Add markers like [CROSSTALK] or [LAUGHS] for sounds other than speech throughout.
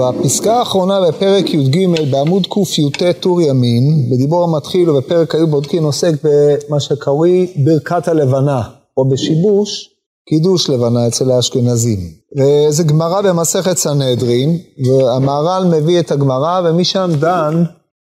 טוב, הפסקה האחרונה בפרק י"ג בעמוד קי"ט טור ימין, בדיבור המתחיל ובפרק היו בודקין עוסק במה שקרוי ברכת הלבנה, או בשיבוש קידוש לבנה אצל האשכנזים. וזה גמרא במסכת סנהדרין, והמהר"ל מביא את הגמרא ומשם דן,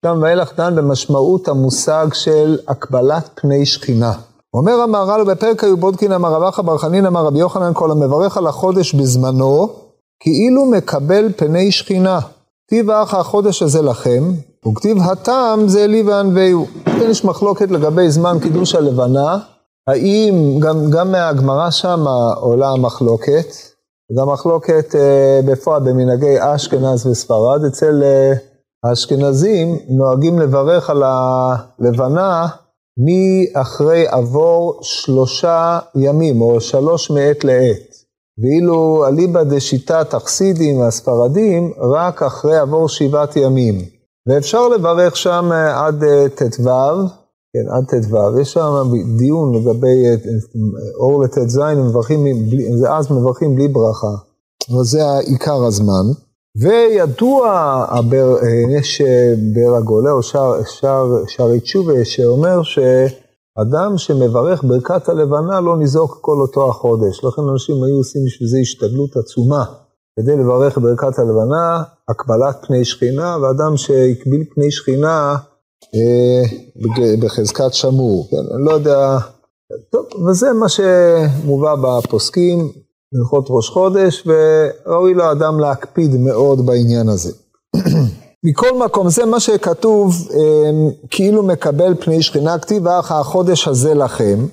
שם ואילך דן במשמעות המושג של הקבלת פני שכינה. אומר המהר"ל בפרק היו בודקין אמר רב אחא בר חנין אמר רבי יוחנן כל המברך על החודש בזמנו כאילו מקבל פני שכינה. כתיב האח החודש הזה לכם, וכתיב הטעם זה לי וענווהו. כן יש מחלוקת לגבי זמן קידוש הלבנה, האם, גם, גם מהגמרא שם עולה המחלוקת, גם מחלוקת אה, בפועל במנהגי אשכנז וספרד, אצל אה, האשכנזים נוהגים לברך על הלבנה מאחרי עבור שלושה ימים, או שלוש מעת לעת. ואילו אליבא דשיטת החסידים והספרדים, רק אחרי עבור שבעת ימים. ואפשר לברך שם אה, עד אה, ט"ו, כן, עד ט"ו, יש שם דיון לגבי אה, אור לט"ז, אז מברכים בלי ברכה, אבל זה עיקר הזמן. וידוע, הבר, יש בר הגולה או שערי תשובה שאומר ש... אדם שמברך ברכת הלבנה לא ניזוק כל אותו החודש. לכן אנשים היו עושים בשביל זה השתדלות עצומה. כדי לברך ברכת הלבנה, הקבלת פני שכינה, ואדם שהקביל פני שכינה אה, בחזקת שמור. כן, אני לא יודע, טוב, וזה מה שמובא בפוסקים, הלכות ראש חודש, וראוי לאדם להקפיד מאוד בעניין הזה. [CLEARS THROAT] מכל מקום, זה מה שכתוב, אמ, כאילו מקבל פני שכינה, כתיב אך החודש הזה לכם,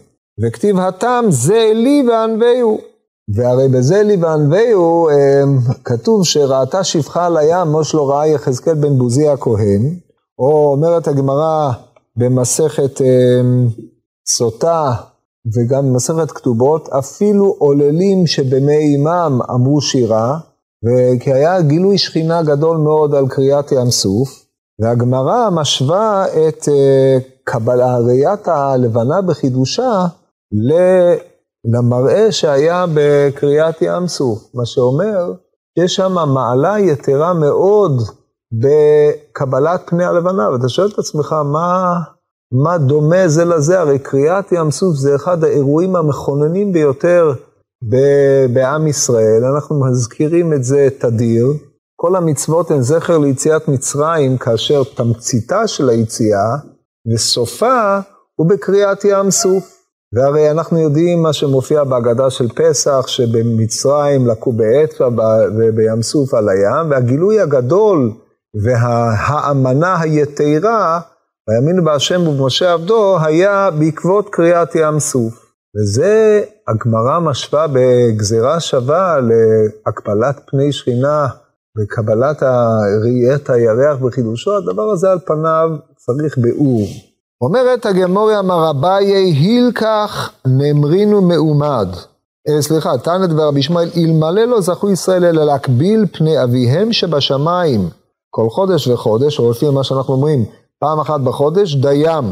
וכתיב התם זה לי וענווהו. והרי בזה לי וענווהו אמ, כתוב שראתה שפחה על הים, מוש לא ראה יחזקאל בן בוזי הכהן, או אומרת הגמרא במסכת אמ, סוטה וגם במסכת כתובות, אפילו עוללים שבמי אימם אמרו שירה, וכי היה גילוי שכינה גדול מאוד על קריאת ים סוף, והגמרא משווה את אה, ראיית הלבנה בחידושה למראה שהיה בקריאת ים סוף, מה שאומר שיש שם מעלה יתרה מאוד בקבלת פני הלבנה, ואתה שואל את עצמך, מה, מה דומה זה לזה? הרי קריאת ים סוף זה אחד האירועים המכוננים ביותר בעם ישראל, אנחנו מזכירים את זה תדיר. כל המצוות הן זכר ליציאת מצרים, כאשר תמציתה של היציאה וסופה הוא בקריאת ים סוף. והרי אנחנו יודעים מה שמופיע בהגדה של פסח, שבמצרים לקו באצבע ובים סוף על הים, והגילוי הגדול והאמנה היתרה, ויאמינו בהשם ובמשה עבדו, היה בעקבות קריאת ים סוף. וזה הגמרא משווה בגזירה שווה להקבלת פני שכינה וקבלת ראיית הירח וחידושו, הדבר הזה על פניו צריך ביאור. אומרת הגמוריה מר אביי הילקח נמרינו מעומד. אה, סליחה, דבר רבי ישמעאל, אלמלא לא זכו ישראל אלא להקביל פני אביהם שבשמיים כל חודש וחודש, או לפי מה שאנחנו אומרים, פעם אחת בחודש, דיים.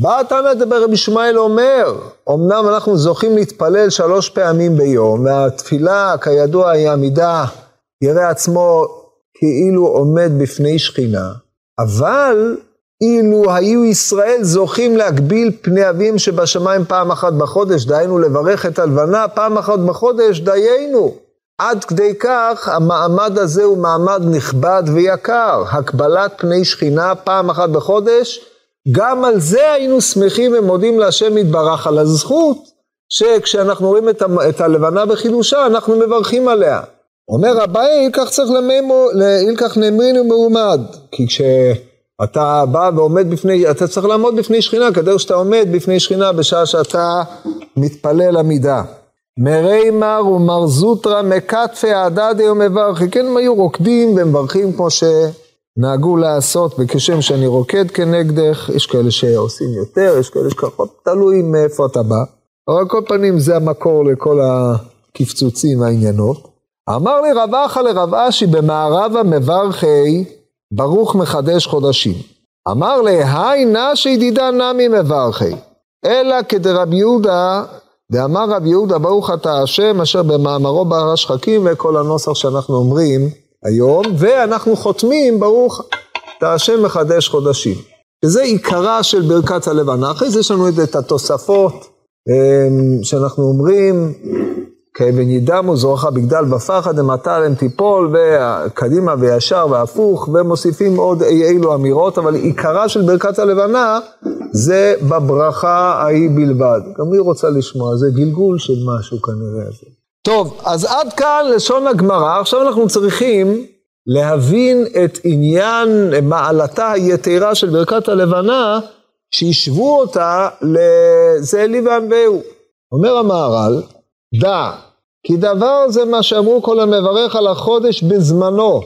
בא התנא דבר רבי ישמעאל אומר, אמנם אנחנו זוכים להתפלל שלוש פעמים ביום, והתפילה כידוע היא עמידה, יראה עצמו כאילו עומד בפני שכינה, אבל אילו היו ישראל זוכים להגביל פני אביהם שבשמיים פעם אחת בחודש, דהיינו לברך את הלבנה פעם אחת בחודש, דיינו. עד כדי כך המעמד הזה הוא מעמד נכבד ויקר, הקבלת פני שכינה פעם אחת בחודש, גם על זה היינו שמחים ומודים להשם יתברך על הזכות שכשאנחנו רואים את, ה- את הלבנה בחידושה אנחנו מברכים עליה. אומר אביי, כך צריך למימו, אילקח נאמרינו מעומד, כי כשאתה בא ועומד בפני, אתה צריך לעמוד בפני שכינה, כדי שאתה עומד בפני שכינה בשעה שאתה מתפלל עמידה. מרי מר ומר זוטרא מקטפי עדדי ומברכי, כן הם היו רוקדים ומברכים כמו ש... נהגו לעשות וכשם שאני רוקד כנגדך, יש כאלה שעושים יותר, יש כאלה שכחות, תלוי מאיפה אתה בא. אבל על כל פנים זה המקור לכל הקפצוצים והעניינות. אמר לי רב אחא לרב אשי במערבה מברכי ברוך מחדש חודשים. אמר לי היי נשי דידה נמי מברכי. אלא כדרבי יהודה, דאמר רבי יהודה ברוך אתה השם אשר במאמרו בהר השחקים וכל הנוסח שאנחנו אומרים היום, ואנחנו חותמים, ברוך אתה השם מחדש חודשים. שזה עיקרה של ברכת הלבנה. אחרי זה יש לנו את התוספות אמ, שאנחנו אומרים, כאבן ידמו זורחה בגדל ופחד המטה עליהם תיפול, וקדימה וישר והפוך, ומוסיפים עוד אי אילו אמירות, אבל עיקרה של ברכת הלבנה זה בברכה ההיא בלבד. גם היא רוצה לשמוע, זה גלגול של משהו כנראה. טוב, אז עד כאן לשון הגמרא, עכשיו אנחנו צריכים להבין את עניין מעלתה היתרה של ברכת הלבנה, שהשוו אותה לזה לי וענווהו. אומר המהר"ל, דע, כי דבר זה מה שאמרו כל המברך על החודש בזמנו,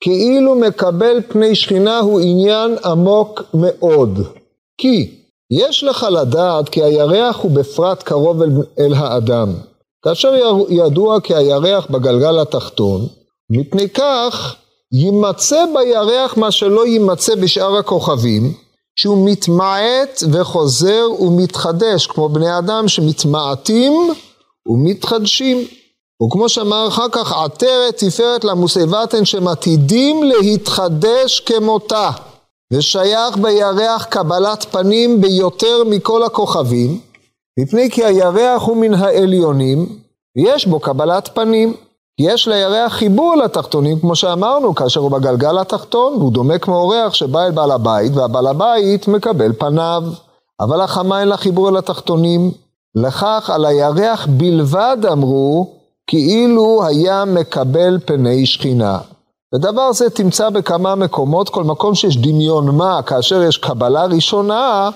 כאילו מקבל פני שכינה הוא עניין עמוק מאוד. כי יש לך לדעת כי הירח הוא בפרט קרוב אל, אל האדם, כאשר ידוע כי הירח בגלגל התחתון, מפני כך יימצא בירח מה שלא יימצא בשאר הכוכבים, שהוא מתמעט וחוזר ומתחדש, כמו בני אדם שמתמעטים ומתחדשים. וכמו שאמר אחר כך, עטרת תפארת למוסבתן שהם עתידים להתחדש כמותה. ושייך בירח קבלת פנים ביותר מכל הכוכבים, מפני כי הירח הוא מן העליונים, ויש בו קבלת פנים. יש לירח חיבור לתחתונים, כמו שאמרנו, כאשר הוא בגלגל התחתון, והוא דומה כמו אורח שבא אל בעל הבית, והבעל הבית מקבל פניו. אבל החמה אין לה חיבור אל התחתונים. לכך על הירח בלבד אמרו, כאילו היה מקבל פני שכינה. ודבר זה תמצא בכמה מקומות, כל מקום שיש דמיון מה, כאשר יש קבלה ראשונה,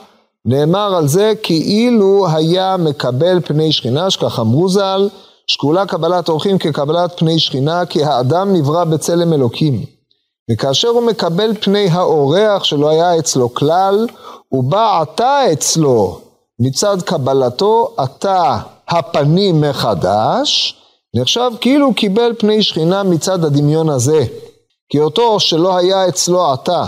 נאמר על זה כאילו היה מקבל פני שכינה, שכך אמרו ז"ל, שקולה קבלת אורחים כקבלת פני שכינה, כי האדם נברא בצלם אלוקים. וכאשר הוא מקבל פני האורח שלא היה אצלו כלל, הוא בא עתה אצלו מצד קבלתו, עתה הפנים מחדש, נחשב כאילו קיבל פני שכינה מצד הדמיון הזה. כי אותו שלא היה אצלו עתה,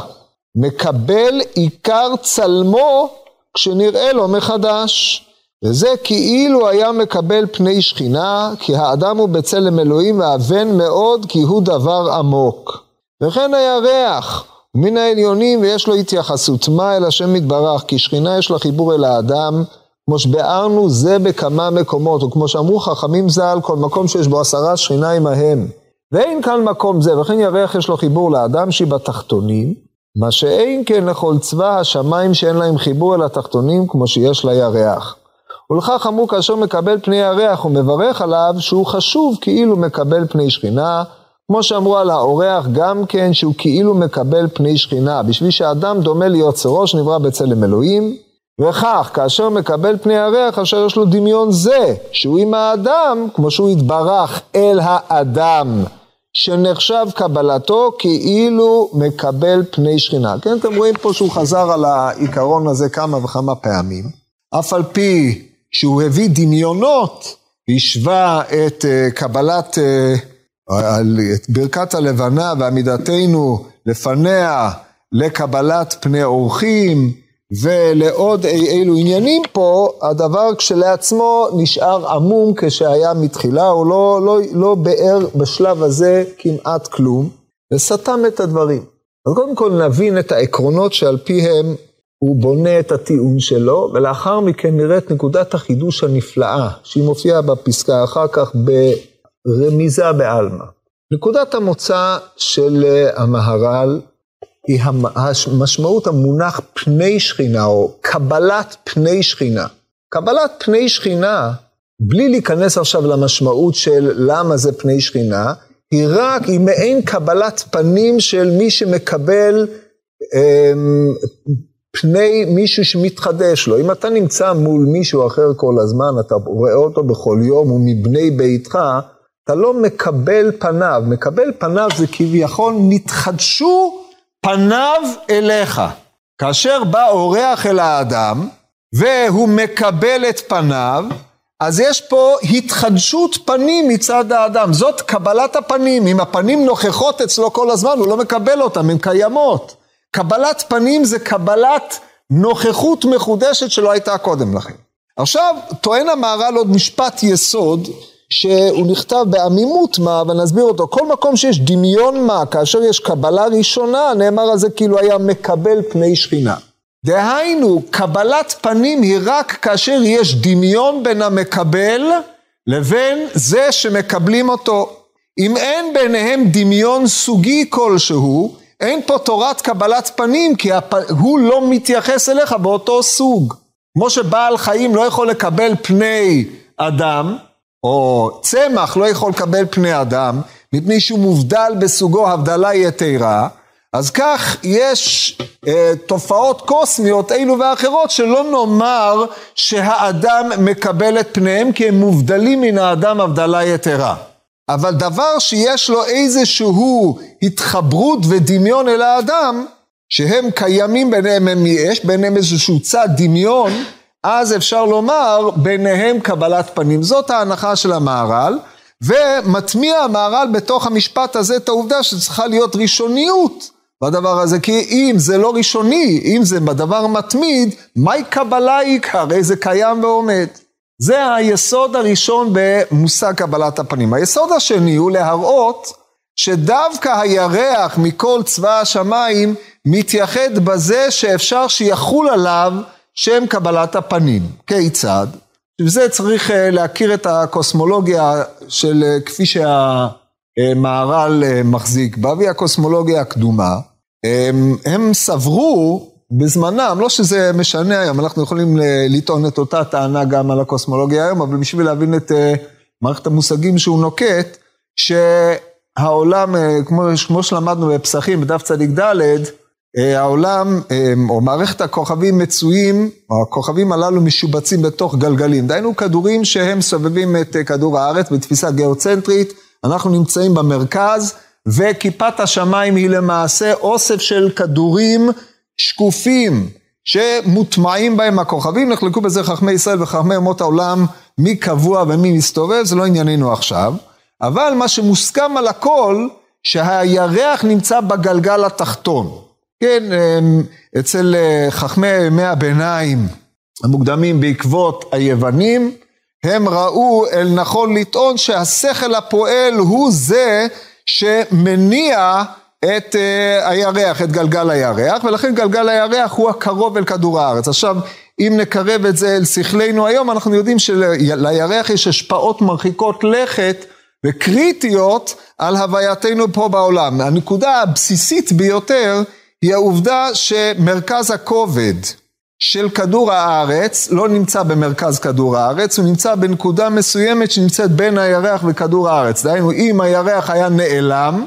מקבל עיקר צלמו כשנראה לו מחדש. וזה כאילו היה מקבל פני שכינה, כי האדם הוא בצלם אלוהים ואבן מאוד, כי הוא דבר עמוק. וכן הירח, מן העליונים ויש לו התייחסות מה אל השם יתברך, כי שכינה יש לה חיבור אל האדם, כמו שביארנו זה בכמה מקומות, וכמו שאמרו חכמים ז"ל, כל מקום שיש בו עשרה שכינה עמהם. ואין כאן מקום זה, וכן ירח יש לו חיבור לאדם שהיא בתחתונים, מה שאין כן לכל צבא השמיים שאין להם חיבור אל התחתונים כמו שיש לירח. ולכך אמרו כאשר מקבל פני הירח ומברך עליו שהוא חשוב כאילו מקבל פני שכינה, כמו שאמרו על האורח גם כן שהוא כאילו מקבל פני שכינה, בשביל שאדם דומה להיות צרו שנברא בצלם אלוהים, וכך כאשר מקבל פני הירח אשר יש לו דמיון זה, שהוא עם האדם, כמו שהוא יתברך אל האדם. שנחשב קבלתו כאילו מקבל פני שכינה. כן, אתם רואים פה שהוא חזר על העיקרון הזה כמה וכמה פעמים. אף על פי שהוא הביא דמיונות, השווה את uh, קבלת, uh, את ברכת הלבנה ועמידתנו לפניה לקבלת פני אורחים, ולעוד אי אילו עניינים פה, הדבר כשלעצמו נשאר עמום כשהיה מתחילה, הוא לא, לא, לא באר בשלב הזה כמעט כלום, וסתם את הדברים. אז קודם כל נבין את העקרונות שעל פיהם הוא בונה את הטיעון שלו, ולאחר מכן נראה את נקודת החידוש הנפלאה, שהיא מופיעה בפסקה אחר כך ברמיזה בעלמא. נקודת המוצא של המהר"ל היא המשמעות המונח פני שכינה, או קבלת פני שכינה. קבלת פני שכינה, בלי להיכנס עכשיו למשמעות של למה זה פני שכינה, היא רק, היא מעין קבלת פנים של מי שמקבל אה, פני מישהו שמתחדש לו. אם אתה נמצא מול מישהו אחר כל הזמן, אתה רואה אותו בכל יום, הוא מבני ביתך, אתה לא מקבל פניו. מקבל פניו זה כביכול נתחדשו פניו אליך. כאשר בא אורח אל האדם, והוא מקבל את פניו, אז יש פה התחדשות פנים מצד האדם. זאת קבלת הפנים. אם הפנים נוכחות אצלו כל הזמן, הוא לא מקבל אותן, הן קיימות. קבלת פנים זה קבלת נוכחות מחודשת שלא הייתה קודם לכן. עכשיו, טוען המהר"ל עוד משפט יסוד, שהוא נכתב בעמימות מה, אבל נסביר אותו. כל מקום שיש דמיון מה, כאשר יש קבלה ראשונה, נאמר על זה כאילו היה מקבל פני שכינה. דהיינו, קבלת פנים היא רק כאשר יש דמיון בין המקבל לבין זה שמקבלים אותו. אם אין ביניהם דמיון סוגי כלשהו, אין פה תורת קבלת פנים, כי הפ... הוא לא מתייחס אליך באותו סוג. כמו שבעל חיים לא יכול לקבל פני אדם, או צמח לא יכול לקבל פני אדם, מפני שהוא מובדל בסוגו הבדלה יתרה, אז כך יש אה, תופעות קוסמיות אלו ואחרות שלא נאמר שהאדם מקבל את פניהם כי הם מובדלים מן האדם הבדלה יתרה. אבל דבר שיש לו איזשהו התחברות ודמיון אל האדם, שהם קיימים ביניהם, הם יש ביניהם איזשהו צד דמיון, אז אפשר לומר ביניהם קבלת פנים. זאת ההנחה של המהר"ל, ומטמיע המהר"ל בתוך המשפט הזה את העובדה שצריכה להיות ראשוניות בדבר הזה, כי אם זה לא ראשוני, אם זה בדבר מתמיד, מהי קבלה עיקר? הרי זה קיים ועומד. זה היסוד הראשון במושג קבלת הפנים. היסוד השני הוא להראות שדווקא הירח מכל צבא השמיים מתייחד בזה שאפשר שיחול עליו שם קבלת הפנים. כיצד? ובזה צריך אה, להכיר את הקוסמולוגיה של אה, כפי שהמהר"ל אה, מחזיק בה, והיא הקוסמולוגיה הקדומה. הם, הם סברו בזמנם, לא שזה משנה היום, אנחנו יכולים לטעון את אותה טענה גם על הקוסמולוגיה היום, אבל בשביל להבין את מערכת המושגים שהוא נוקט, שהעולם, כמו, כמו שלמדנו בפסחים, בדף צדיק ד', העולם אה, או מערכת הכוכבים מצויים, או הכוכבים הללו משובצים בתוך גלגלים. דהיינו כדורים שהם סובבים את אה, כדור הארץ בתפיסה גיאוצנטרית, אנחנו נמצאים במרכז, וכיפת השמיים היא למעשה אוסף של כדורים שקופים, שמוטמעים בהם הכוכבים, נחלקו בזה חכמי ישראל וחכמי אומות העולם, מי קבוע ומי מסתובב, זה לא ענייננו עכשיו, אבל מה שמוסכם על הכל, שהירח נמצא בגלגל התחתון. כן, אצל אה, חכמי ימי הביניים המוקדמים בעקבות היוונים, הם ראו אל נכון לטעון שהשכל הפועל הוא זה שמניע את uh, הירח, את גלגל הירח, ולכן גלגל הירח הוא הקרוב אל כדור הארץ. עכשיו, אם נקרב את זה אל שכלנו היום, אנחנו יודעים שלירח יש השפעות מרחיקות לכת וקריטיות על הווייתנו פה בעולם. הנקודה הבסיסית ביותר היא העובדה שמרכז הכובד של כדור הארץ לא נמצא במרכז כדור הארץ, הוא נמצא בנקודה מסוימת שנמצאת בין הירח וכדור הארץ. דהיינו, אם הירח היה נעלם,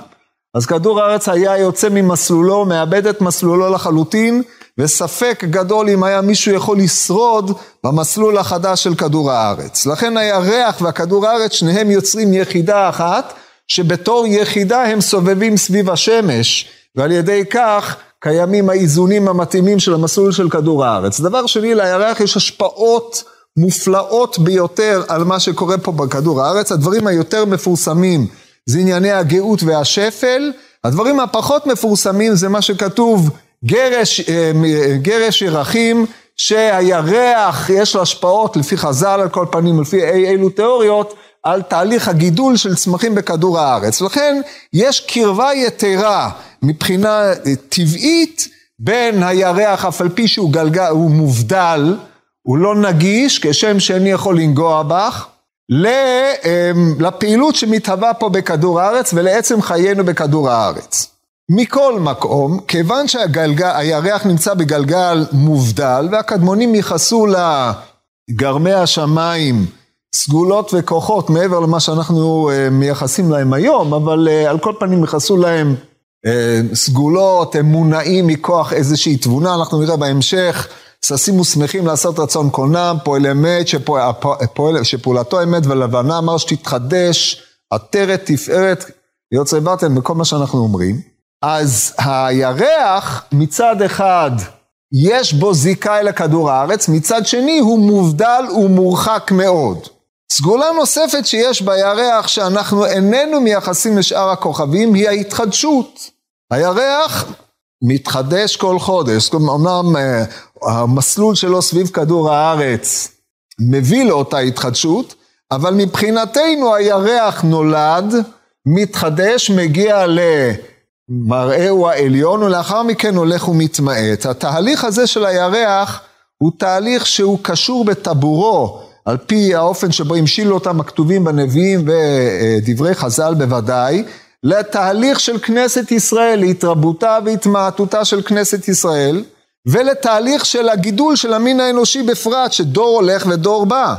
אז כדור הארץ היה יוצא ממסלולו, מאבד את מסלולו לחלוטין, וספק גדול אם היה מישהו יכול לשרוד במסלול החדש של כדור הארץ. לכן הירח והכדור הארץ, שניהם יוצרים יחידה אחת, שבתור יחידה הם סובבים סביב השמש, ועל ידי כך קיימים האיזונים המתאימים של המסלול של כדור הארץ. דבר שני, לירח יש השפעות מופלאות ביותר על מה שקורה פה בכדור הארץ. הדברים היותר מפורסמים זה ענייני הגאות והשפל. הדברים הפחות מפורסמים זה מה שכתוב גרש, אה, גרש ירחים, שהירח יש לו השפעות לפי חז"ל על כל פנים, לפי אי אילו תיאוריות, על תהליך הגידול של צמחים בכדור הארץ. לכן יש קרבה יתרה מבחינה טבעית בין הירח, אף על פי שהוא גלגל, הוא מובדל, הוא לא נגיש, כשם שאני יכול לנגוע בך, אמ, לפעילות שמתהווה פה בכדור הארץ ולעצם חיינו בכדור הארץ. מכל מקום, כיוון שהירח נמצא בגלגל מובדל והקדמונים ייחסו לגרמי השמיים סגולות וכוחות מעבר למה שאנחנו אה, מייחסים להם היום, אבל אה, על כל פנים ייחסו להם אה, סגולות, הם מונעים מכוח איזושהי תבונה, אנחנו נראה בהמשך, ששים ושמחים לעשות רצון קונם, פועל אמת, שפועל, שפעולתו אמת ולבנה אמר שתתחדש, עטרת, תפארת, יוצא בטן בכל מה שאנחנו אומרים. אז הירח מצד אחד יש בו זיקה אל הכדור הארץ, מצד שני הוא מובדל ומורחק מאוד. סגולה נוספת שיש בירח שאנחנו איננו מייחסים לשאר הכוכבים היא ההתחדשות. הירח מתחדש כל חודש, אמנם אה, המסלול שלו סביב כדור הארץ מביא לאותה התחדשות, אבל מבחינתנו הירח נולד, מתחדש, מגיע למראהו העליון, ולאחר מכן הולך ומתמעט. התהליך הזה של הירח הוא תהליך שהוא קשור בטבורו, על פי האופן שבו המשילו אותם הכתובים בנביאים ודברי חז"ל בוודאי, לתהליך של כנסת ישראל, להתרבותה והתמעטותה של כנסת ישראל, ולתהליך של הגידול של המין האנושי בפרט, שדור הולך ודור בא.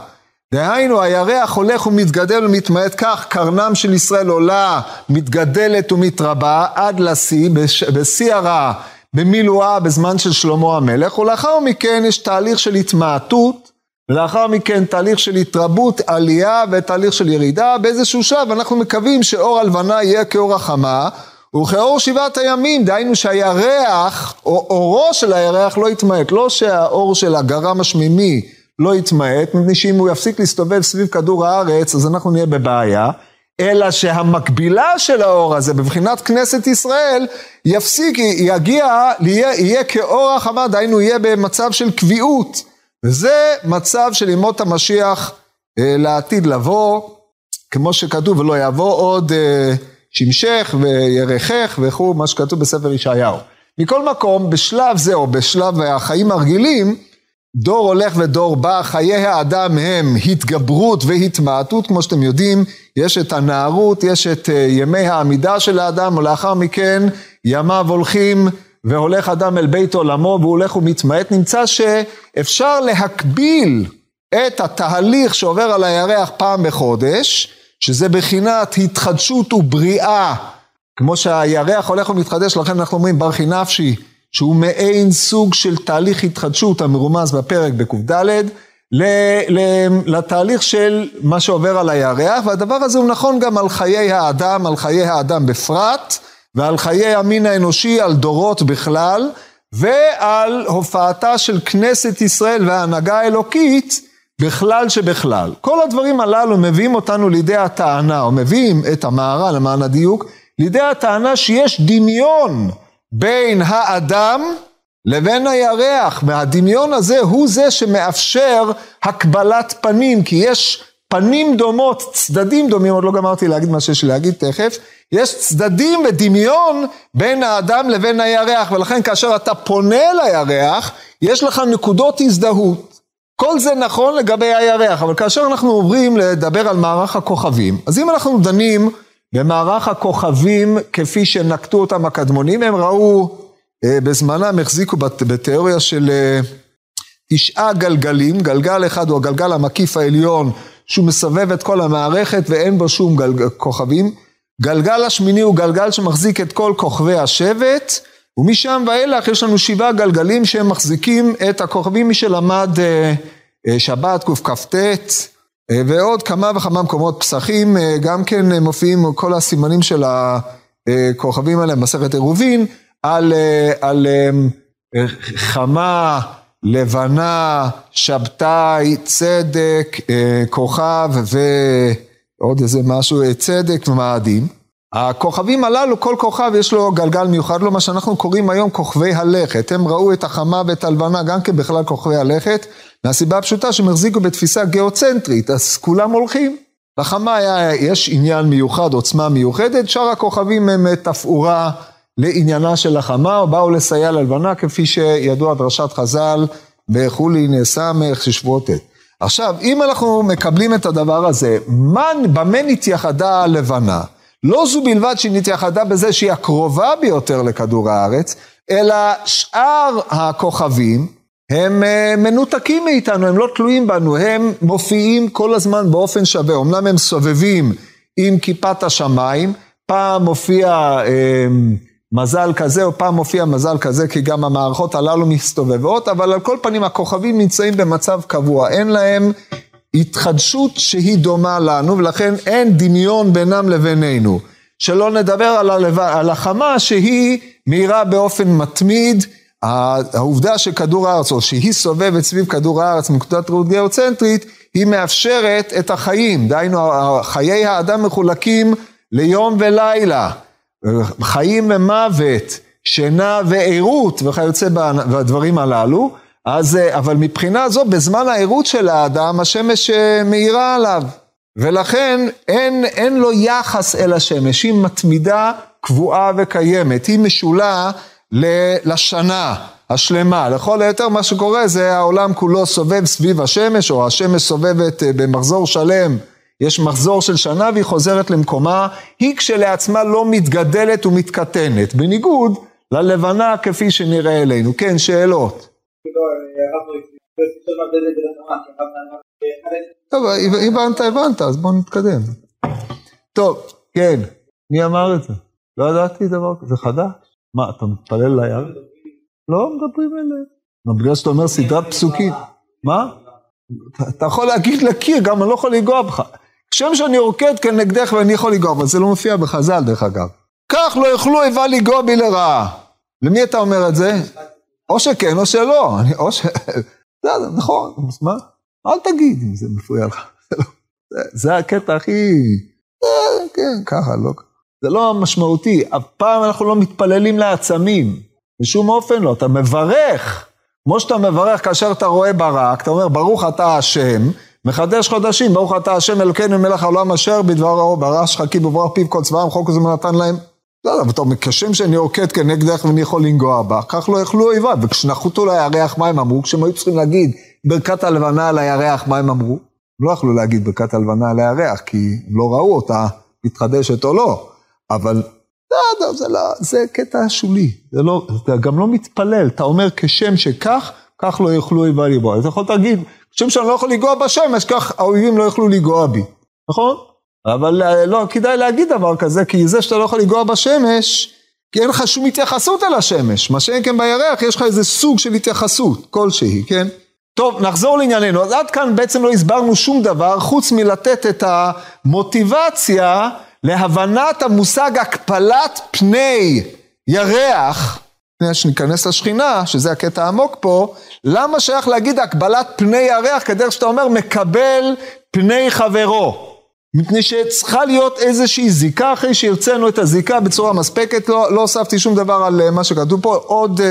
דהיינו, הירח הולך ומתגדל ומתמעט כך, קרנם של ישראל עולה, מתגדלת ומתרבה, עד לשיא, בשיא הרע, במילואה, בזמן של שלמה המלך, ולאחר מכן יש תהליך של התמעטות, ולאחר מכן תהליך של התרבות, עלייה ותהליך של ירידה, באיזשהו שלב אנחנו מקווים שאור הלבנה יהיה כאור החמה, וכאור שבעת הימים, דהיינו שהירח, או אורו של הירח לא יתמעט, לא שהאור של הגרם השמימי לא יתמעט, מפני שאם הוא יפסיק להסתובב סביב כדור הארץ, אז אנחנו נהיה בבעיה, אלא שהמקבילה של האור הזה, בבחינת כנסת ישראל, יפסיק, יגיע, יהיה, יהיה כאור החמה, דהיינו יהיה במצב של קביעות. וזה מצב של ימות המשיח אה, לעתיד לבוא, כמו שכתוב, ולא יבוא עוד אה, שמשך וירכך וכו', מה שכתוב בספר ישעיהו. מכל מקום, בשלב זה, או בשלב החיים הרגילים, דור הולך ודור בא, חיי האדם הם התגברות והתמעטות, כמו שאתם יודעים, יש את הנערות, יש את אה, ימי העמידה של האדם, ולאחר מכן ימיו הולכים והולך אדם אל בית עולמו והוא הולך ומתמעט, נמצא שאפשר להקביל את התהליך שעובר על הירח פעם בחודש, שזה בחינת התחדשות ובריאה, כמו שהירח הולך ומתחדש, לכן אנחנו אומרים ברכי נפשי, שהוא מעין סוג של תהליך התחדשות המרומז בפרק בק"ד, לתהליך של מה שעובר על הירח, והדבר הזה הוא נכון גם על חיי האדם, על חיי האדם בפרט, ועל חיי המין האנושי, על דורות בכלל, ועל הופעתה של כנסת ישראל וההנהגה האלוקית בכלל שבכלל. כל הדברים הללו מביאים אותנו לידי הטענה, או מביאים את המערה למען הדיוק, לידי הטענה שיש דמיון בין האדם לבין הירח, והדמיון הזה הוא זה שמאפשר הקבלת פנים, כי יש פנים דומות, צדדים דומים, עוד לא גמרתי להגיד מה שיש לי להגיד תכף, יש צדדים ודמיון בין האדם לבין הירח, ולכן כאשר אתה פונה לירח, יש לך נקודות הזדהות. כל זה נכון לגבי הירח, אבל כאשר אנחנו עוברים לדבר על מערך הכוכבים, אז אם אנחנו דנים במערך הכוכבים כפי שנקטו אותם הקדמונים, הם ראו אה, בזמנם, החזיקו בתיאוריה של אה, תשעה גלגלים, גלגל אחד הוא הגלגל המקיף העליון, שהוא מסובב את כל המערכת ואין בו שום גלג... כוכבים. גלגל השמיני הוא גלגל שמחזיק את כל כוכבי השבט, ומשם ואילך יש לנו שבעה גלגלים שהם מחזיקים את הכוכבים, מי שלמד אה, אה, שבת קכ"ט, אה, ועוד כמה וכמה מקומות פסחים, גם כן מופיעים כל הסימנים של הכוכבים האלה במסכת עירובין, על, על חמה, לבנה, שבתאי, צדק, כוכב ועוד איזה משהו, צדק ומאדים. הכוכבים הללו, כל כוכב יש לו גלגל מיוחד לו, מה שאנחנו קוראים היום כוכבי הלכת. הם ראו את החמה ואת הלבנה גם כן בכלל כוכבי הלכת, מהסיבה הפשוטה שהם החזיקו בתפיסה גיאוצנטרית, אז כולם הולכים. לחמה היה, יש עניין מיוחד, עוצמה מיוחדת, שאר הכוכבים הם תפאורה לעניינה של החמה, או באו לסייע ללבנה, כפי שידוע דרשת חז"ל בחולין סמך ששבועות ט'. עכשיו, אם אנחנו מקבלים את הדבר הזה, מה, במה נתייחדה הלבנה? לא זו בלבד שהיא נתייחדה בזה שהיא הקרובה ביותר לכדור הארץ, אלא שאר הכוכבים הם אה, מנותקים מאיתנו, הם לא תלויים בנו, הם מופיעים כל הזמן באופן שווה. אמנם הם סובבים עם כיפת השמיים, פעם מופיע אה, מזל כזה או פעם מופיע מזל כזה, כי גם המערכות הללו מסתובבות, אבל על כל פנים הכוכבים נמצאים במצב קבוע, אין להם התחדשות שהיא דומה לנו, ולכן אין דמיון בינם לבינינו. שלא נדבר על, הלב... על החמה שהיא מהירה באופן מתמיד, העובדה שכדור הארץ, או שהיא סובבת סביב כדור הארץ מנקודת ראות גיאוצנטרית, היא מאפשרת את החיים, דהיינו חיי האדם מחולקים ליום ולילה, חיים ומוות, שינה וערות וכיוצא בדברים הללו, אז, אבל מבחינה זו, בזמן הערות של האדם, השמש אה, מאירה עליו. ולכן אין, אין לו יחס אל השמש, היא מתמידה, קבועה וקיימת, היא משולה לשנה השלמה. לכל היותר מה שקורה זה העולם כולו סובב סביב השמש, או השמש סובבת אה, במחזור שלם, יש מחזור של שנה והיא חוזרת למקומה, היא כשלעצמה לא מתגדלת ומתקטנת, בניגוד ללבנה כפי שנראה אלינו. כן, שאלות. טוב, הבנת, הבנת, אז בוא נתקדם. טוב, כן, מי אמר את זה? לא ידעתי דבר כזה, זה חדש. מה, אתה מתפלל ליד? לא מדברים אליהם. בגלל שאתה אומר סדרת פסוקים. מה? אתה יכול להגיד לקיר, גם אני לא יכול לנגוע בך. כשם שאני רוקד כנגדך ואני יכול לנגוע, אבל זה לא מופיע בחז"ל דרך אגב. כך לא יוכלו איבה לנגוע בי לרעה. למי אתה אומר את זה? או שכן או שלא. או ש... [LAUGHS] בסדר, נכון, אז מה? אל תגיד אם זה מפריע לך. [LAUGHS] זה הקטע הכי... אה, כן, ככה, לא... זה לא משמעותי. אף פעם אנחנו לא מתפללים לעצמים. בשום אופן לא. אתה מברך. כמו שאתה מברך כאשר אתה רואה ברק, אתה אומר, ברוך אתה השם, מחדש חודשים, ברוך אתה השם אלוקינו מלך העולם אשר בדברו ברא שחקי בברוח פיו כל צבאם, חוק הזמן נתן להם. לא, אתה אומר, כשם שאני עוקד כנגדך ואני יכול לנגוע בה, כך לא יכלו אויביו. וכשנחותו לירח, מה הם אמרו? כשהם היו צריכים להגיד ברכת הלבנה על הירח, מה הם אמרו? הם לא יכלו להגיד ברכת הלבנה על הירח, כי הם לא ראו אותה מתחדשת או לא. אבל לא, זה, לא, זה קטע שולי, זה לא, אתה גם לא מתפלל, אתה אומר כשם שכך, כך לא יוכלו אויביי לגוע. אתה יכול להגיד, כשם שאני לא יכול לגוע בשמש, כך האויבים לא יוכלו לגוע בי, נכון? אבל אה, לא כדאי להגיד דבר כזה, כי זה שאתה לא יכול לגוע בשמש, כי אין לך שום התייחסות אל השמש. מה שאין כן בירח, יש לך איזה סוג של התייחסות כלשהי, כן? טוב, נחזור לענייננו. אז עד כאן בעצם לא הסברנו שום דבר, חוץ מלתת את המוטיבציה להבנת המושג הקפלת פני ירח, לפני שניכנס לשכינה, שזה הקטע העמוק פה, למה שייך להגיד הקבלת פני ירח כדרך שאתה אומר מקבל פני חברו? מפני שצריכה להיות איזושהי זיקה אחרי שהרצינו את הזיקה בצורה מספקת, לא, לא הוספתי שום דבר על אה, מה שכתוב פה. עוד uh,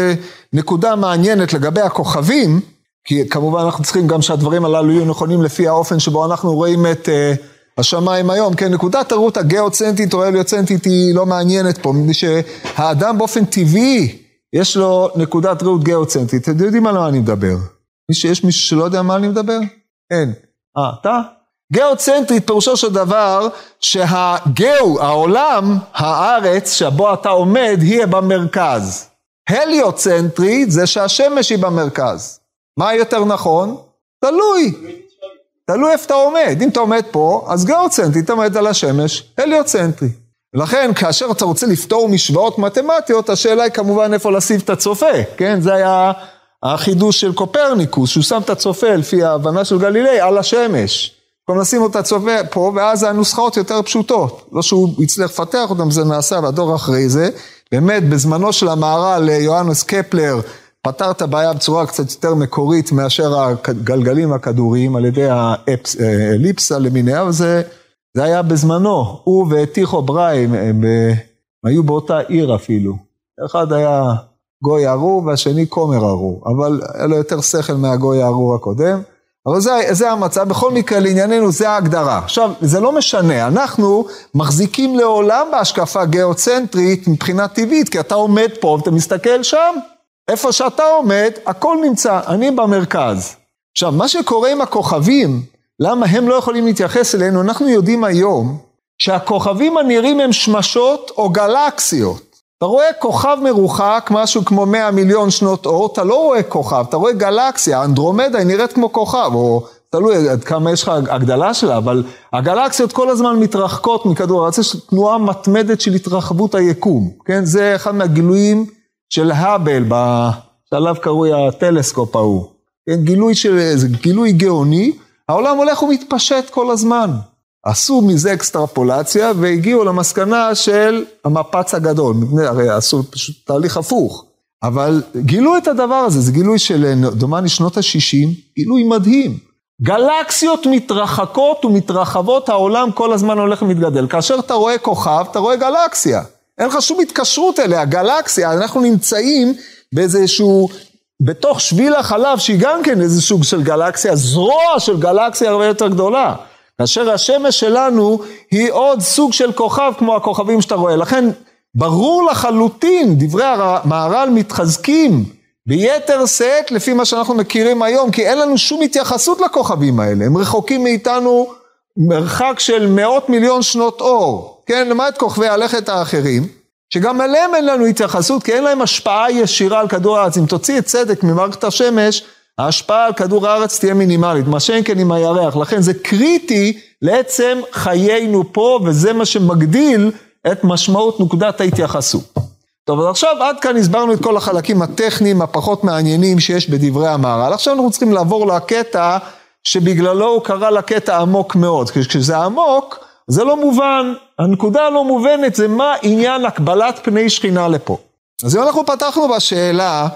נקודה מעניינת לגבי הכוכבים, כי כמובן אנחנו צריכים גם שהדברים הללו יהיו נכונים לפי האופן שבו אנחנו רואים את uh, השמיים היום, כן, נקודת הראות הגיאוצנטית או הליוצנטית היא לא מעניינת פה, מפני שהאדם באופן טבעי יש לו נקודת ראות גיאוצנטית, אתם יודעים על מה אני מדבר? יש מישהו שלא יודע מה אני מדבר? אין. אה, אתה? גיאוצנטרית פירושו של דבר שהגאו, העולם, הארץ שבו אתה עומד, יהיה במרכז. הליוצנטרית זה שהשמש היא במרכז. מה יותר נכון? תלוי. תלוי איפה אתה עומד. אם אתה עומד פה, אז גיאוצנטרי, אתה עומד על השמש, הליוצנטרי. ולכן, כאשר אתה רוצה לפתור משוואות מתמטיות, השאלה היא כמובן איפה לשים את הצופה, כן? זה היה החידוש של קופרניקוס, שהוא שם את הצופה לפי ההבנה של גלילי על השמש. במקום לשים את הצופה פה, ואז הנוסחאות יותר פשוטות. לא שהוא הצליח לפתח אותם, זה נעשה בדור אחרי זה. באמת, בזמנו של המהר"ל יוהנס קפלר, פתר את הבעיה בצורה קצת יותר מקורית מאשר הגלגלים הכדוריים על ידי האליפסה למיניה, אבל זה, היה בזמנו. הוא וטיכו בראי, הם, הם, הם היו באותה עיר אפילו. אחד היה גוי ארור והשני כומר ארור, אבל היה לו יותר שכל מהגוי הארור הקודם. אבל זה, זה המצב, בכל מקרה לענייננו זה ההגדרה. עכשיו, זה לא משנה, אנחנו מחזיקים לעולם בהשקפה גיאוצנטרית מבחינה טבעית, כי אתה עומד פה ואתה מסתכל שם, איפה שאתה עומד, הכל נמצא, אני במרכז. עכשיו, מה שקורה עם הכוכבים, למה הם לא יכולים להתייחס אלינו, אנחנו יודעים היום שהכוכבים הנראים הם שמשות או גלקסיות. אתה רואה כוכב מרוחק, משהו כמו 100 מיליון שנות אור, אתה לא רואה כוכב, אתה רואה גלקסיה, אנדרומדה היא נראית כמו כוכב, או תלוי עד כמה יש לך הגדלה שלה, אבל הגלקסיות כל הזמן מתרחקות מכדור הארץ, יש תנועה מתמדת של התרחבות היקום, כן? זה אחד מהגילויים של האבל, שעליו קרוי הטלסקופ ההוא. כן, גילוי של, זה גילוי גאוני, העולם הולך ומתפשט כל הזמן. עשו מזה אקסטרפולציה והגיעו למסקנה של המפץ הגדול, הרי עשו פשוט תהליך הפוך. אבל גילו את הדבר הזה, זה גילוי של דומני שנות ה-60, גילוי מדהים. גלקסיות מתרחקות ומתרחבות, העולם כל הזמן הולך ומתגדל. כאשר אתה רואה כוכב, אתה רואה גלקסיה. אין לך שום התקשרות אליה, גלקסיה, אנחנו נמצאים באיזשהו, בתוך שביל החלב שהיא גם כן איזה סוג של גלקסיה, זרוע של גלקסיה הרבה יותר גדולה. כאשר השמש שלנו היא עוד סוג של כוכב כמו הכוכבים שאתה רואה. לכן ברור לחלוטין, דברי המהר"ל מתחזקים ביתר שאת לפי מה שאנחנו מכירים היום, כי אין לנו שום התייחסות לכוכבים האלה, הם רחוקים מאיתנו מרחק של מאות מיליון שנות אור, כן, למעט כוכבי הלכת האחרים, שגם עליהם אין לנו התייחסות, כי אין להם השפעה ישירה על כדור הארץ. אם תוציא את צדק ממערכת השמש, ההשפעה על כדור הארץ תהיה מינימלית, מה שאין כן עם הירח. לכן זה קריטי לעצם חיינו פה, וזה מה שמגדיל את משמעות נקודת ההתייחסות. טוב, אז עכשיו עד כאן הסברנו את כל החלקים הטכניים הפחות מעניינים שיש בדברי המהר"ל. עכשיו אנחנו צריכים לעבור לקטע שבגללו הוא קרא לקטע עמוק מאוד. כשזה עמוק, זה לא מובן. הנקודה הלא מובנת זה מה עניין הקבלת פני שכינה לפה. אז אם אנחנו פתחנו בשאלה,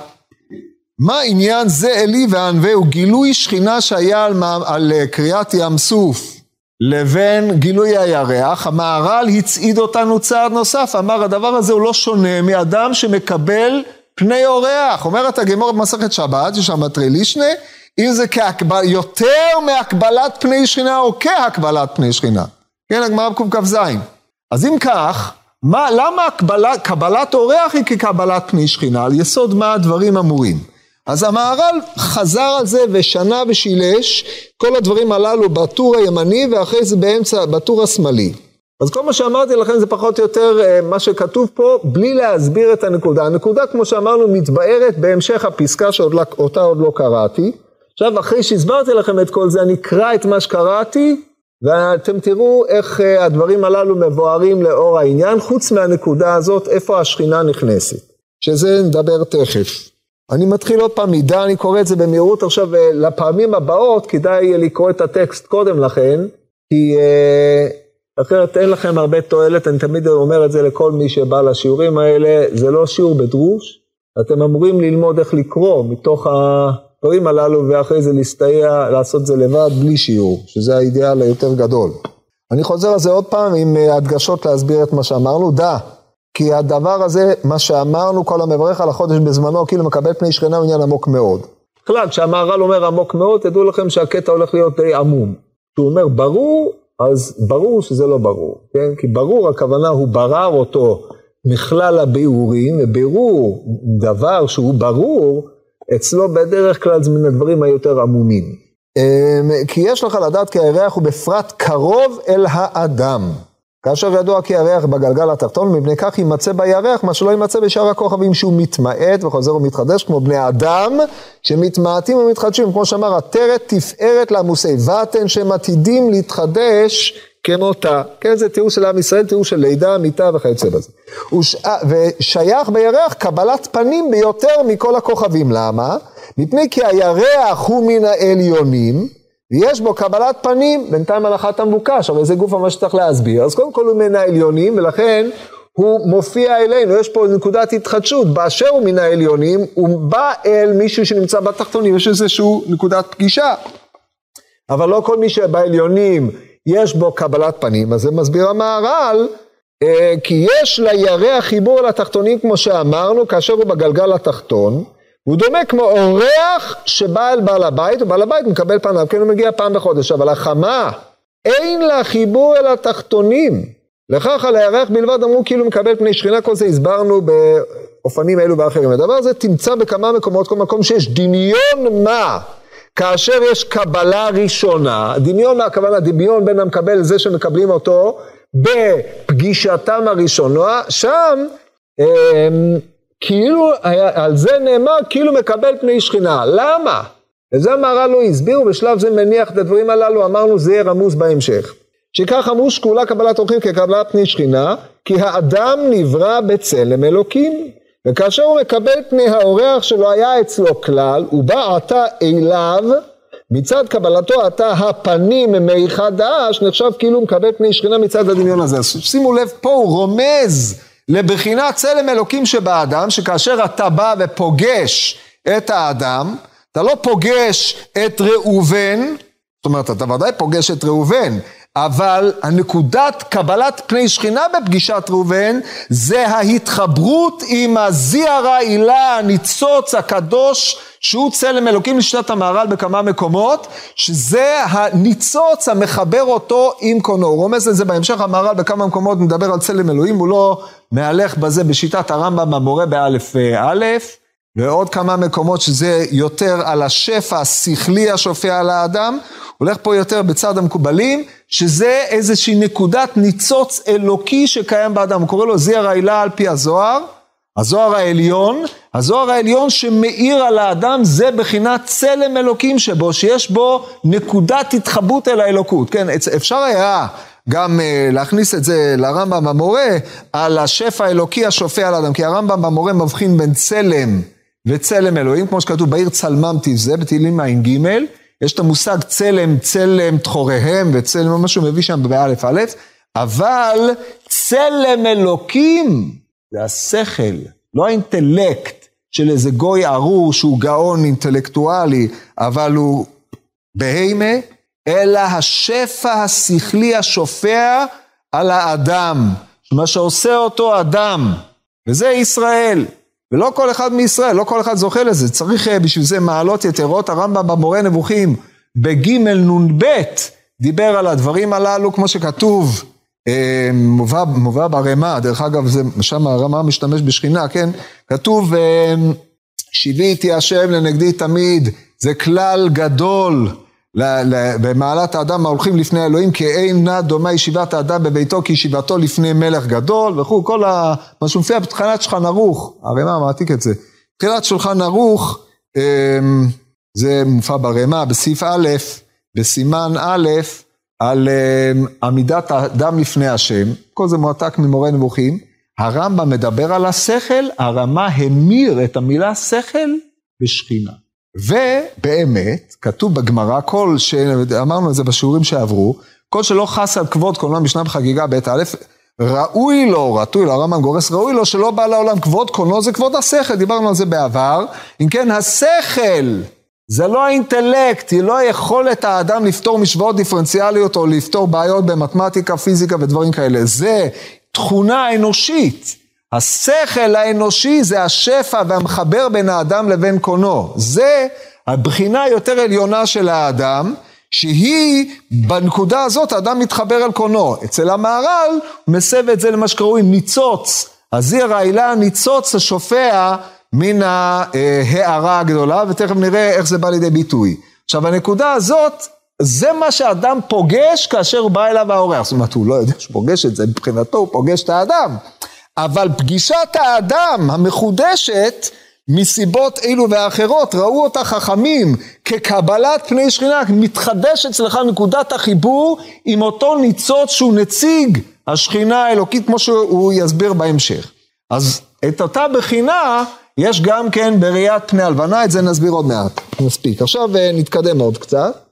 מה עניין זה אלי וענווה הוא גילוי שכינה שהיה על, על אה, קריאת ים סוף לבין גילוי הירח, המהר"ל הצעיד אותנו צעד נוסף, אמר הדבר הזה הוא לא שונה מאדם שמקבל פני אורח, אומרת הגמור במסכת שבת, יש שם טרילישנה, אם זה כהקבל, יותר מהקבלת פני שכינה או כהקבלת פני שכינה, כן, הגמרא בקכ"ז. אז אם כך, מה, למה הקבלת, קבלת אורח היא כקבלת פני שכינה? על יסוד מה הדברים אמורים? אז המהר"ל חזר על זה ושנה ושילש כל הדברים הללו בטור הימני ואחרי זה באמצע, בטור השמאלי. אז כל מה שאמרתי לכם זה פחות או יותר אה, מה שכתוב פה, בלי להסביר את הנקודה. הנקודה, כמו שאמרנו, מתבארת בהמשך הפסקה שאותה עוד לא קראתי. עכשיו, אחרי שהסברתי לכם את כל זה, אני אקרא את מה שקראתי, ואתם תראו איך אה, הדברים הללו מבוארים לאור העניין, חוץ מהנקודה הזאת, איפה השכינה נכנסת. שזה נדבר תכף. אני מתחיל עוד פעם מידה, אני קורא את זה במהירות עכשיו, אה, לפעמים הבאות כדאי לקרוא את הטקסט קודם לכן, כי אה, אחרת אין לכם הרבה תועלת, אני תמיד אומר את זה לכל מי שבא לשיעורים האלה, זה לא שיעור בדרוש, אתם אמורים ללמוד איך לקרוא מתוך הדברים הללו ואחרי זה להסתייע, לעשות זה לבד בלי שיעור, שזה האידיאל היותר גדול. אני חוזר על זה עוד פעם עם אה, הדגשות להסביר את מה שאמרנו, דע. כי הדבר הזה, מה שאמרנו, כל המברך על החודש בזמנו, כאילו מקבל פני שכנה הוא עניין עמוק מאוד. בכלל, כשהמהר"ל אומר עמוק מאוד, תדעו לכם שהקטע הולך להיות די עמום. כשהוא אומר ברור, אז ברור שזה לא ברור, כן? כי ברור, הכוונה הוא ברר אותו מכלל הביאורים, ובירור דבר שהוא ברור, אצלו בדרך כלל זה מן הדברים היותר עמומים. אמ, כי יש לך לדעת כי הירח הוא בפרט קרוב אל האדם. כאשר ידוע כי הירח בגלגל התחתון, מפני כך יימצא בירח מה שלא יימצא בשאר הכוכבים שהוא מתמעט וחוזר ומתחדש, כמו בני אדם שמתמעטים ומתחדשים, כמו שאמר עטרת תפארת לעמוסי בטן שהם עתידים להתחדש כמותה. כן, זה תיאור של עם ישראל, תיאור של לידה, מיתה וכיוצא בזה. וש... ושייך בירח קבלת פנים ביותר מכל הכוכבים. למה? מפני כי הירח הוא מן העליונים, ויש בו קבלת פנים, בינתיים הלכת המבוקש, אבל זה גוף מה שצריך להסביר. אז קודם כל הוא מן העליונים, ולכן הוא מופיע אלינו, יש פה נקודת התחדשות, באשר הוא מן העליונים, הוא בא אל מישהו שנמצא בתחתונים, יש איזושהי נקודת פגישה. אבל לא כל מי שבעליונים יש בו קבלת פנים, אז זה מסביר המהר"ל, אה, כי יש לירח חיבור לתחתונים כמו שאמרנו, כאשר הוא בגלגל התחתון, הוא דומה כמו אורח שבא אל בעל הבית, ובעל הבית מקבל פניו, כן הוא מגיע פעם בחודש, אבל החמה, אין לה חיבור אל התחתונים. לכך על הירח בלבד אמרו כאילו מקבל פני שכינה, כל זה הסברנו באופנים אלו ואחרים. הדבר הזה תמצא בכמה מקומות, כל מקום שיש דמיון מה, כאשר יש קבלה ראשונה, דמיון מה הכוונה, דמיון בין המקבל לזה שמקבלים אותו בפגישתם הראשונה, שם אמ, כאילו, על זה נאמר כאילו מקבל פני שכינה. למה? וזה המהר"ל לא הסביר, ובשלב זה מניח את הדברים הללו, אמרנו זה יהיה רמוז בהמשך. שכך אמרו שקולה קבלת אורחים כקבלת פני שכינה, כי האדם נברא בצלם אלוקים. וכאשר הוא מקבל פני האורח שלא היה אצלו כלל, הוא בא עתה אליו, מצד קבלתו עתה הפנים מי חדש, נחשב כאילו מקבל פני שכינה מצד הדמיון הזה. שימו לב, פה הוא רומז לבחינת צלם אלוקים שבאדם, שכאשר אתה בא ופוגש את האדם, אתה לא פוגש את ראובן, זאת אומרת, אתה ודאי פוגש את ראובן, אבל הנקודת קבלת פני שכינה בפגישת ראובן זה ההתחברות עם הזיע רעילה, הניצוץ הקדוש שהוא צלם אלוקים לשנת המהר"ל בכמה מקומות, שזה הניצוץ המחבר אותו עם קונו. הוא רומז לזה בהמשך המהר"ל בכמה מקומות מדבר על צלם אלוהים, הוא לא מהלך בזה בשיטת הרמב"ם המורה באלף א', ועוד כמה מקומות שזה יותר על השפע השכלי השופע על האדם, הולך פה יותר בצד המקובלים, שזה איזושהי נקודת ניצוץ אלוקי שקיים באדם, הוא קורא לו זיע רעילה על פי הזוהר, הזוהר העליון, הזוהר העליון שמאיר על האדם זה בחינת צלם אלוקים שבו, שיש בו נקודת התחברות אל האלוקות, כן, אפשר היה גם uh, להכניס את זה לרמב"ם המורה על השפע האלוקי השופע על האדם, כי הרמב"ם המורה מבחין בין צלם וצלם אלוהים, כמו שכתוב בעיר צלמם תבזה, בתהילים ע"ג, יש את המושג צלם, צלם תחוריהם וצלם, מה שהוא מביא שם באלף אלף, אבל צלם אלוקים זה השכל, לא האינטלקט של איזה גוי ארור שהוא גאון אינטלקטואלי, אבל הוא בהימה, אלא השפע השכלי השופע על האדם, מה שעושה אותו אדם, וזה ישראל. ולא כל אחד מישראל, לא כל אחד זוכה לזה, צריך אה, בשביל זה מעלות יתרות, הרמב"ם במורה נבוכים בג' נ"ב דיבר על הדברים הללו, כמו שכתוב, אה, מובא, מובא ברמה, דרך אגב, זה, שם הרמה משתמש בשכינה, כן? כתוב, אה, שיוויתי השם לנגדי תמיד, זה כלל גדול. במעלת האדם ההולכים לפני האלוהים, כי אין נא דומה ישיבת האדם בביתו כישיבתו לפני מלך גדול וכו', כל ה... מה שמופיע בתחילת שולחן ערוך, הרי מה מעתיק את זה. תחילת שולחן ערוך, אמ, זה מופיע ברמה, בסעיף א', בסימן א', על אמ, עמידת האדם לפני השם, כל זה מועתק ממורה נבוכים, הרמב"ם מדבר על השכל, הרמה המיר את המילה שכל בשכינה. ובאמת, כתוב בגמרא, כל, שאמרנו את זה בשיעורים שעברו, כל שלא חס על כבוד קולנוע משנה בחגיגה בית א', ראוי לו, רטוי לו, הרמב"ם גורס, ראוי לו שלא בא לעולם כבוד קולנוע, זה כבוד השכל, דיברנו על זה בעבר. אם כן, השכל, זה לא האינטלקט, היא לא היכולת האדם לפתור משוואות דיפרנציאליות או לפתור בעיות במתמטיקה, פיזיקה ודברים כאלה, זה תכונה אנושית. השכל האנושי זה השפע והמחבר בין האדם לבין קונו. זה הבחינה היותר עליונה של האדם, שהיא, בנקודה הזאת האדם מתחבר אל קונו. אצל המהר"ל הוא מסב את זה למה שקרוי ניצוץ, הזיר העילה ניצוץ השופע מן ההערה הגדולה, ותכף נראה איך זה בא לידי ביטוי. עכשיו הנקודה הזאת, זה מה שאדם פוגש כאשר בא אליו האורח. זאת אומרת, הוא לא יודע שהוא פוגש את זה, מבחינתו הוא פוגש את האדם. אבל פגישת האדם המחודשת מסיבות אלו ואחרות, ראו אותה חכמים כקבלת פני שכינה, מתחדש אצלך נקודת החיבור עם אותו ניצוץ שהוא נציג השכינה האלוקית, כמו שהוא יסביר בהמשך. אז את אותה בחינה יש גם כן בראיית פני הלבנה, את זה נסביר עוד מעט, נספיק. עכשיו אה, נתקדם עוד קצת.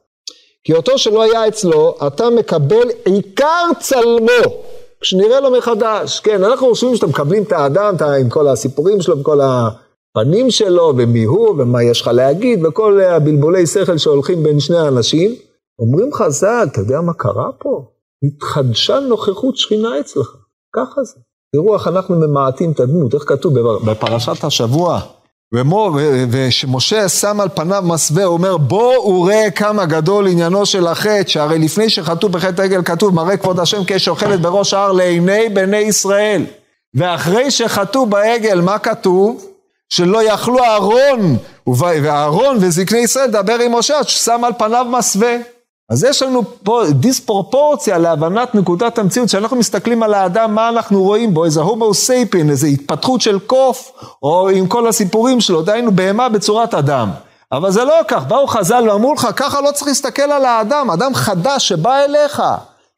כי אותו שלא היה אצלו, אתה מקבל עיקר צלמו. כשנראה לו מחדש, כן, אנחנו חושבים שאתם מקבלים את האדם אתה, עם כל הסיפורים שלו, עם כל הפנים שלו, ומי הוא, ומה יש לך להגיד, וכל הבלבולי שכל שהולכים בין שני האנשים. אומרים חז"ל, אתה יודע מה קרה פה? התחדשה נוכחות שכינה אצלך, ככה זה. תראו איך אנחנו ממעטים את הדמות, איך כתוב בפרשת השבוע. ושמשה שם על פניו מסווה, הוא אומר בוא וראה כמה גדול עניינו של החטא, שהרי לפני שחטאו בחטא העגל כתוב מראה כבוד השם כשאוכלת בראש ההר לעיני בני ישראל. ואחרי שחטאו בעגל מה כתוב? שלא יכלו אהרון, ואהרון וזקני ישראל דבר עם משה, ששם על פניו מסווה. אז יש לנו פה דיספרופורציה להבנת נקודת המציאות, כשאנחנו מסתכלים על האדם, מה אנחנו רואים בו, איזה הומו סייפין, איזה התפתחות של קוף, או עם כל הסיפורים שלו, דהיינו בהמה בצורת אדם. אבל זה לא כך, באו חז"ל ואמרו לך, ככה לא צריך להסתכל על האדם, אדם חדש שבא אליך,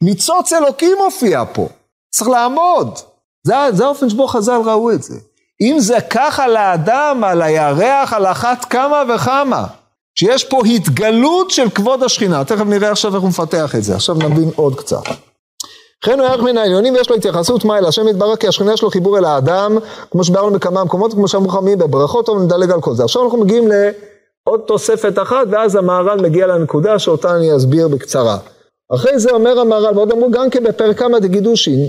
ניצוץ אלוקים מופיע פה, צריך לעמוד. זה האופן שבו חז"ל ראו את זה. אם זה ככה לאדם, על הירח, על אחת כמה וכמה. שיש פה התגלות של כבוד השכינה, תכף נראה עכשיו איך הוא מפתח את זה, עכשיו נבין עוד קצת. וכן הוא ערך מן העליונים ויש לו התייחסות מה אל השם יתברך כי השכינה יש לו חיבור אל האדם, כמו שביארנו בכמה מקומות, כמו שאמרו חכמים בברכות, טוב נדלג על כל זה. עכשיו אנחנו מגיעים לעוד תוספת אחת, ואז המהר"ל מגיע לנקודה שאותה אני אסביר בקצרה. אחרי זה אומר המהר"ל, ועוד אמרו גם כן בפרק כמה דגידושין,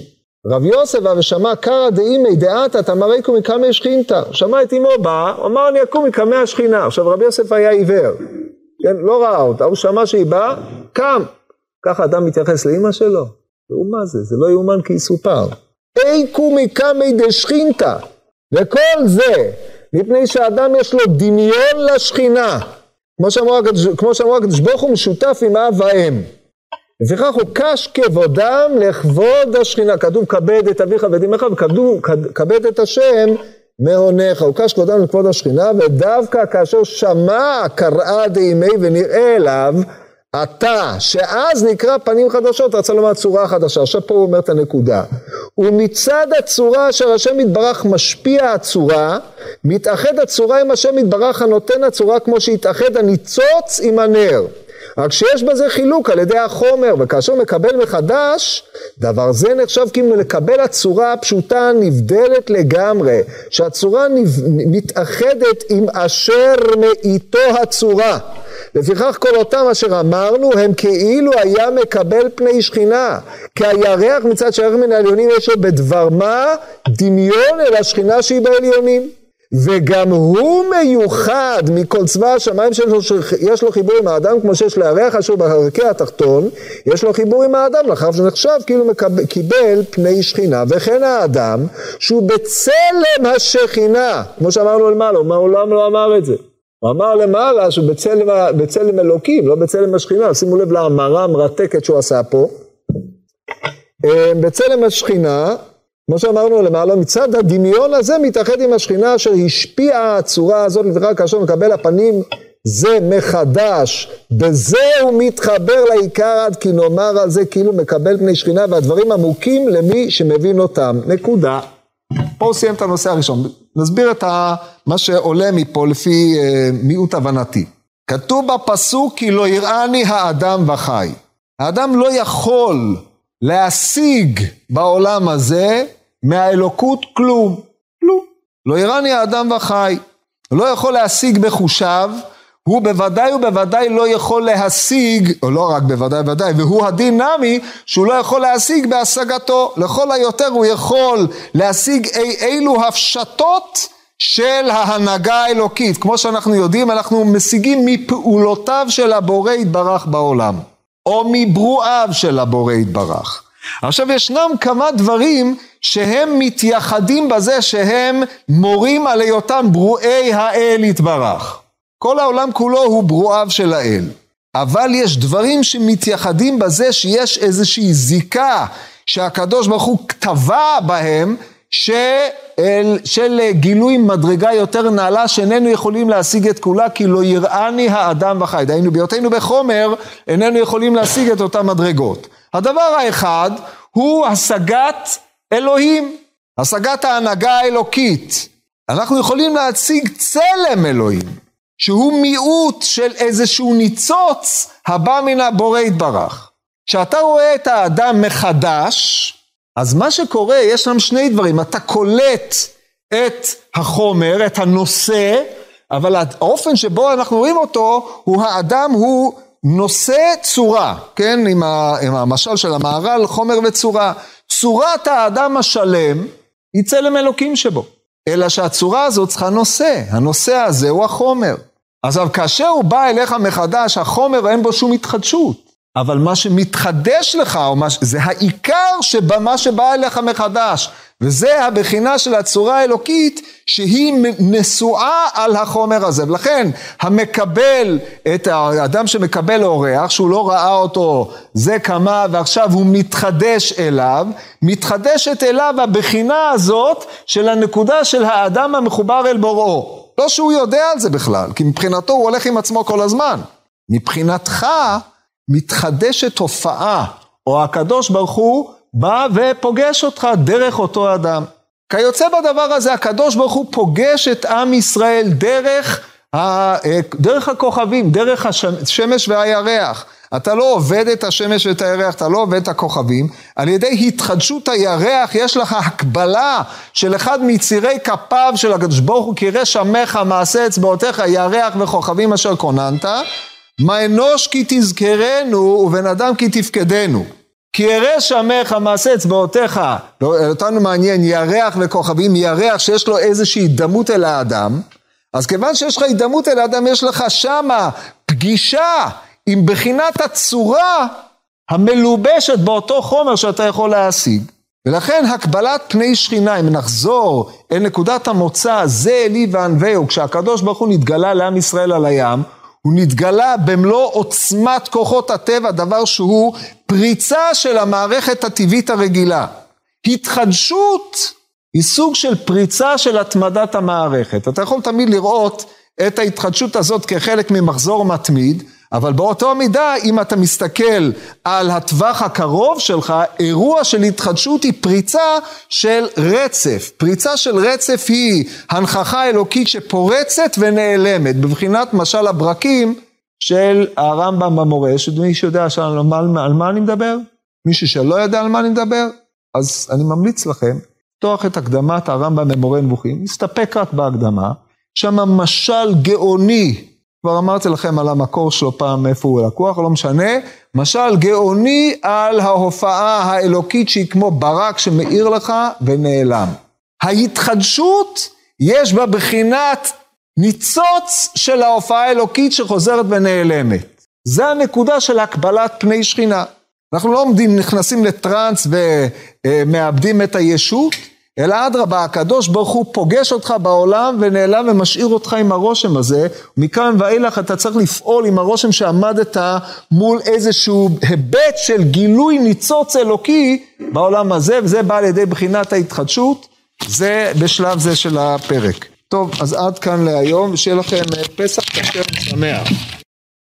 רב יוסף ושמע קרא דאימי דעתא תמריקו מקמי שכינתא. שמע את אמו הוא אמר אני אקום מקמי השכינה. עכשיו רבי יוסף היה עיוור, כן, לא ראה אותה, הוא שמע שהיא באה, קם. ככה אדם מתייחס לאימא שלו? תראו מה זה, זה לא יאומן כי יסופר. אי קומי קמי דשכינתא. וכל זה, מפני שאדם יש לו דמיון לשכינה. כמו שאמרו הקדוש ברוך הוא משותף עם אב ואם. לפיכך הוא קש כבודם לכבוד השכינה. כתוב כבד את אביך ואת אמך וכבד את השם מעונך. הוא קש כבודם לכבוד השכינה ודווקא כאשר שמע קראה דימי ונראה אליו אתה, שאז נקרא פנים חדשות, רצה לומר צורה חדשה. עכשיו פה הוא אומר את הנקודה. ומצד הצורה אשר השם יתברך משפיע הצורה, מתאחד הצורה עם השם יתברך הנותן הצורה כמו שהתאחד הניצוץ עם הנר. רק שיש בזה חילוק על ידי החומר, וכאשר מקבל מחדש, דבר זה נחשב כאילו לקבל הצורה הפשוטה נבדלת לגמרי, שהצורה מתאחדת עם אשר מאיתו הצורה. לפיכך כל אותם אשר אמרנו הם כאילו היה מקבל פני שכינה, כי הירח מצד שהירח מן העליונים יש לו בדבר מה דמיון אל השכינה שהיא בעליונים. וגם הוא מיוחד מכל צבא השמיים שיש לו חיבור עם האדם כמו שיש לירח אשר בהרכי התחתון יש לו חיבור עם האדם לאחר שנחשב כאילו מקבל, קיבל פני שכינה וכן האדם שהוא בצלם השכינה. כמו שאמרנו למעלה הוא מעולם לא אמר את זה. הוא אמר למעלה שהוא בצלם, בצלם אלוקים לא בצלם השכינה. שימו לב להמרה המרתקת שהוא עשה פה. אה, בצלם השכינה כמו שאמרנו למעלה, מצד הדמיון הזה מתאחד עם השכינה אשר השפיעה הצורה הזאת לפיכך כאשר מקבל הפנים זה מחדש, בזה הוא מתחבר לעיקר עד כי נאמר על זה כאילו מקבל פני שכינה והדברים עמוקים למי שמבין אותם. נקודה. פה הוא סיים את הנושא הראשון. נסביר את ה, מה שעולה מפה לפי אה, מיעוט הבנתי. כתוב בפסוק כי לא יראני האדם וחי. האדם לא יכול להשיג בעולם הזה מהאלוקות כלום, כלום. לא יראני האדם וחי, לא יכול להשיג בחושיו, הוא בוודאי ובוודאי לא יכול להשיג, או לא רק בוודאי ובוודאי, והוא הדינמי שהוא לא יכול להשיג בהשגתו. לכל היותר הוא יכול להשיג אי אילו הפשטות של ההנהגה האלוקית. כמו שאנחנו יודעים, אנחנו משיגים מפעולותיו של הבורא יתברך בעולם, או מברואיו של הבורא יתברך. עכשיו ישנם כמה דברים שהם מתייחדים בזה שהם מורים על היותם ברואי האל יתברך. כל העולם כולו הוא ברואיו של האל. אבל יש דברים שמתייחדים בזה שיש איזושהי זיקה שהקדוש ברוך הוא טבע בהם של, של גילוי מדרגה יותר נעלה שאיננו יכולים להשיג את כולה כי לא יראני האדם וחי. דהיינו בהיותנו בחומר איננו יכולים להשיג את אותן מדרגות. הדבר האחד הוא השגת אלוהים, השגת ההנהגה האלוקית. אנחנו יכולים להציג צלם אלוהים, שהוא מיעוט של איזשהו ניצוץ הבא מן הבורא יתברך. כשאתה רואה את האדם מחדש, אז מה שקורה, יש שם שני דברים, אתה קולט את החומר, את הנושא, אבל האופן שבו אנחנו רואים אותו, הוא האדם הוא נושא צורה, כן, עם, ה, עם המשל של המהר"ל, חומר וצורה. צורת האדם השלם היא צלם אלוקים שבו. אלא שהצורה הזאת צריכה נושא, הנושא הזה הוא החומר. אז כאשר הוא בא אליך מחדש, החומר אין בו שום התחדשות. אבל מה שמתחדש לך, או מה, זה העיקר שבמה שבא אליך מחדש. וזה הבחינה של הצורה האלוקית שהיא נשואה על החומר הזה. ולכן המקבל את האדם שמקבל אורח, שהוא לא ראה אותו זה כמה ועכשיו הוא מתחדש אליו, מתחדשת אליו הבחינה הזאת של הנקודה של האדם המחובר אל בוראו. לא שהוא יודע על זה בכלל, כי מבחינתו הוא הולך עם עצמו כל הזמן. מבחינתך מתחדשת תופעה, או הקדוש ברוך הוא בא ופוגש אותך דרך אותו אדם. כיוצא בדבר הזה, הקדוש ברוך הוא פוגש את עם ישראל דרך, ה, דרך הכוכבים, דרך השמש והירח. אתה לא עובד את השמש ואת הירח, אתה לא עובד את הכוכבים. על ידי התחדשות הירח יש לך הקבלה של אחד מצירי כפיו של הקדוש ברוך הוא, כי ראה שמך מעשה אצבעותיך ירח וכוכבים אשר כוננת. מה אנוש כי תזכרנו ובן אדם כי תפקדנו. כי ירא שמך מעשה אצבעותיך, לא, אותנו מעניין ירח וכוכבים, ירח שיש לו איזושהי דמות אל האדם, אז כיוון שיש לך הידמות אל האדם, יש לך שמה פגישה עם בחינת הצורה המלובשת באותו חומר שאתה יכול להשיג. ולכן הקבלת פני שכינה, אם נחזור אל נקודת המוצא, זה אלי וענווהו, כשהקדוש ברוך הוא נתגלה לעם ישראל על הים, הוא נתגלה במלוא עוצמת כוחות הטבע, דבר שהוא פריצה של המערכת הטבעית הרגילה. התחדשות היא סוג של פריצה של התמדת המערכת. אתה יכול תמיד לראות את ההתחדשות הזאת כחלק ממחזור מתמיד, אבל באותו מידה, אם אתה מסתכל על הטווח הקרוב שלך, אירוע של התחדשות היא פריצה של רצף. פריצה של רצף היא הנכחה אלוקית שפורצת ונעלמת, בבחינת משל הברקים של הרמב"ם במורש. מי שיודע על מה, על מה אני מדבר? מישהו שלא יודע על מה אני מדבר? אז אני ממליץ לכם, לפתוח את הקדמת הרמב"ם במורה נבוכים, נסתפק רק בהקדמה, שם משל גאוני כבר אמרתי לכם על המקור שלו פעם איפה הוא לקוח, לא משנה. משל גאוני על ההופעה האלוקית שהיא כמו ברק שמאיר לך ונעלם. ההתחדשות יש בה בחינת ניצוץ של ההופעה האלוקית שחוזרת ונעלמת. זה הנקודה של הקבלת פני שכינה. אנחנו לא עומדים, נכנסים לטראנס ומאבדים את הישות, אלא אדרבה, הקדוש ברוך הוא פוגש אותך בעולם ונעלם ומשאיר אותך עם הרושם הזה. מכאן ואילך אתה צריך לפעול עם הרושם שעמדת מול איזשהו היבט של גילוי ניצוץ אלוקי בעולם הזה, וזה בא על ידי בחינת ההתחדשות. זה בשלב זה של הפרק. טוב, אז עד כאן להיום, ושיהיה לכם פסח כשר ושמח.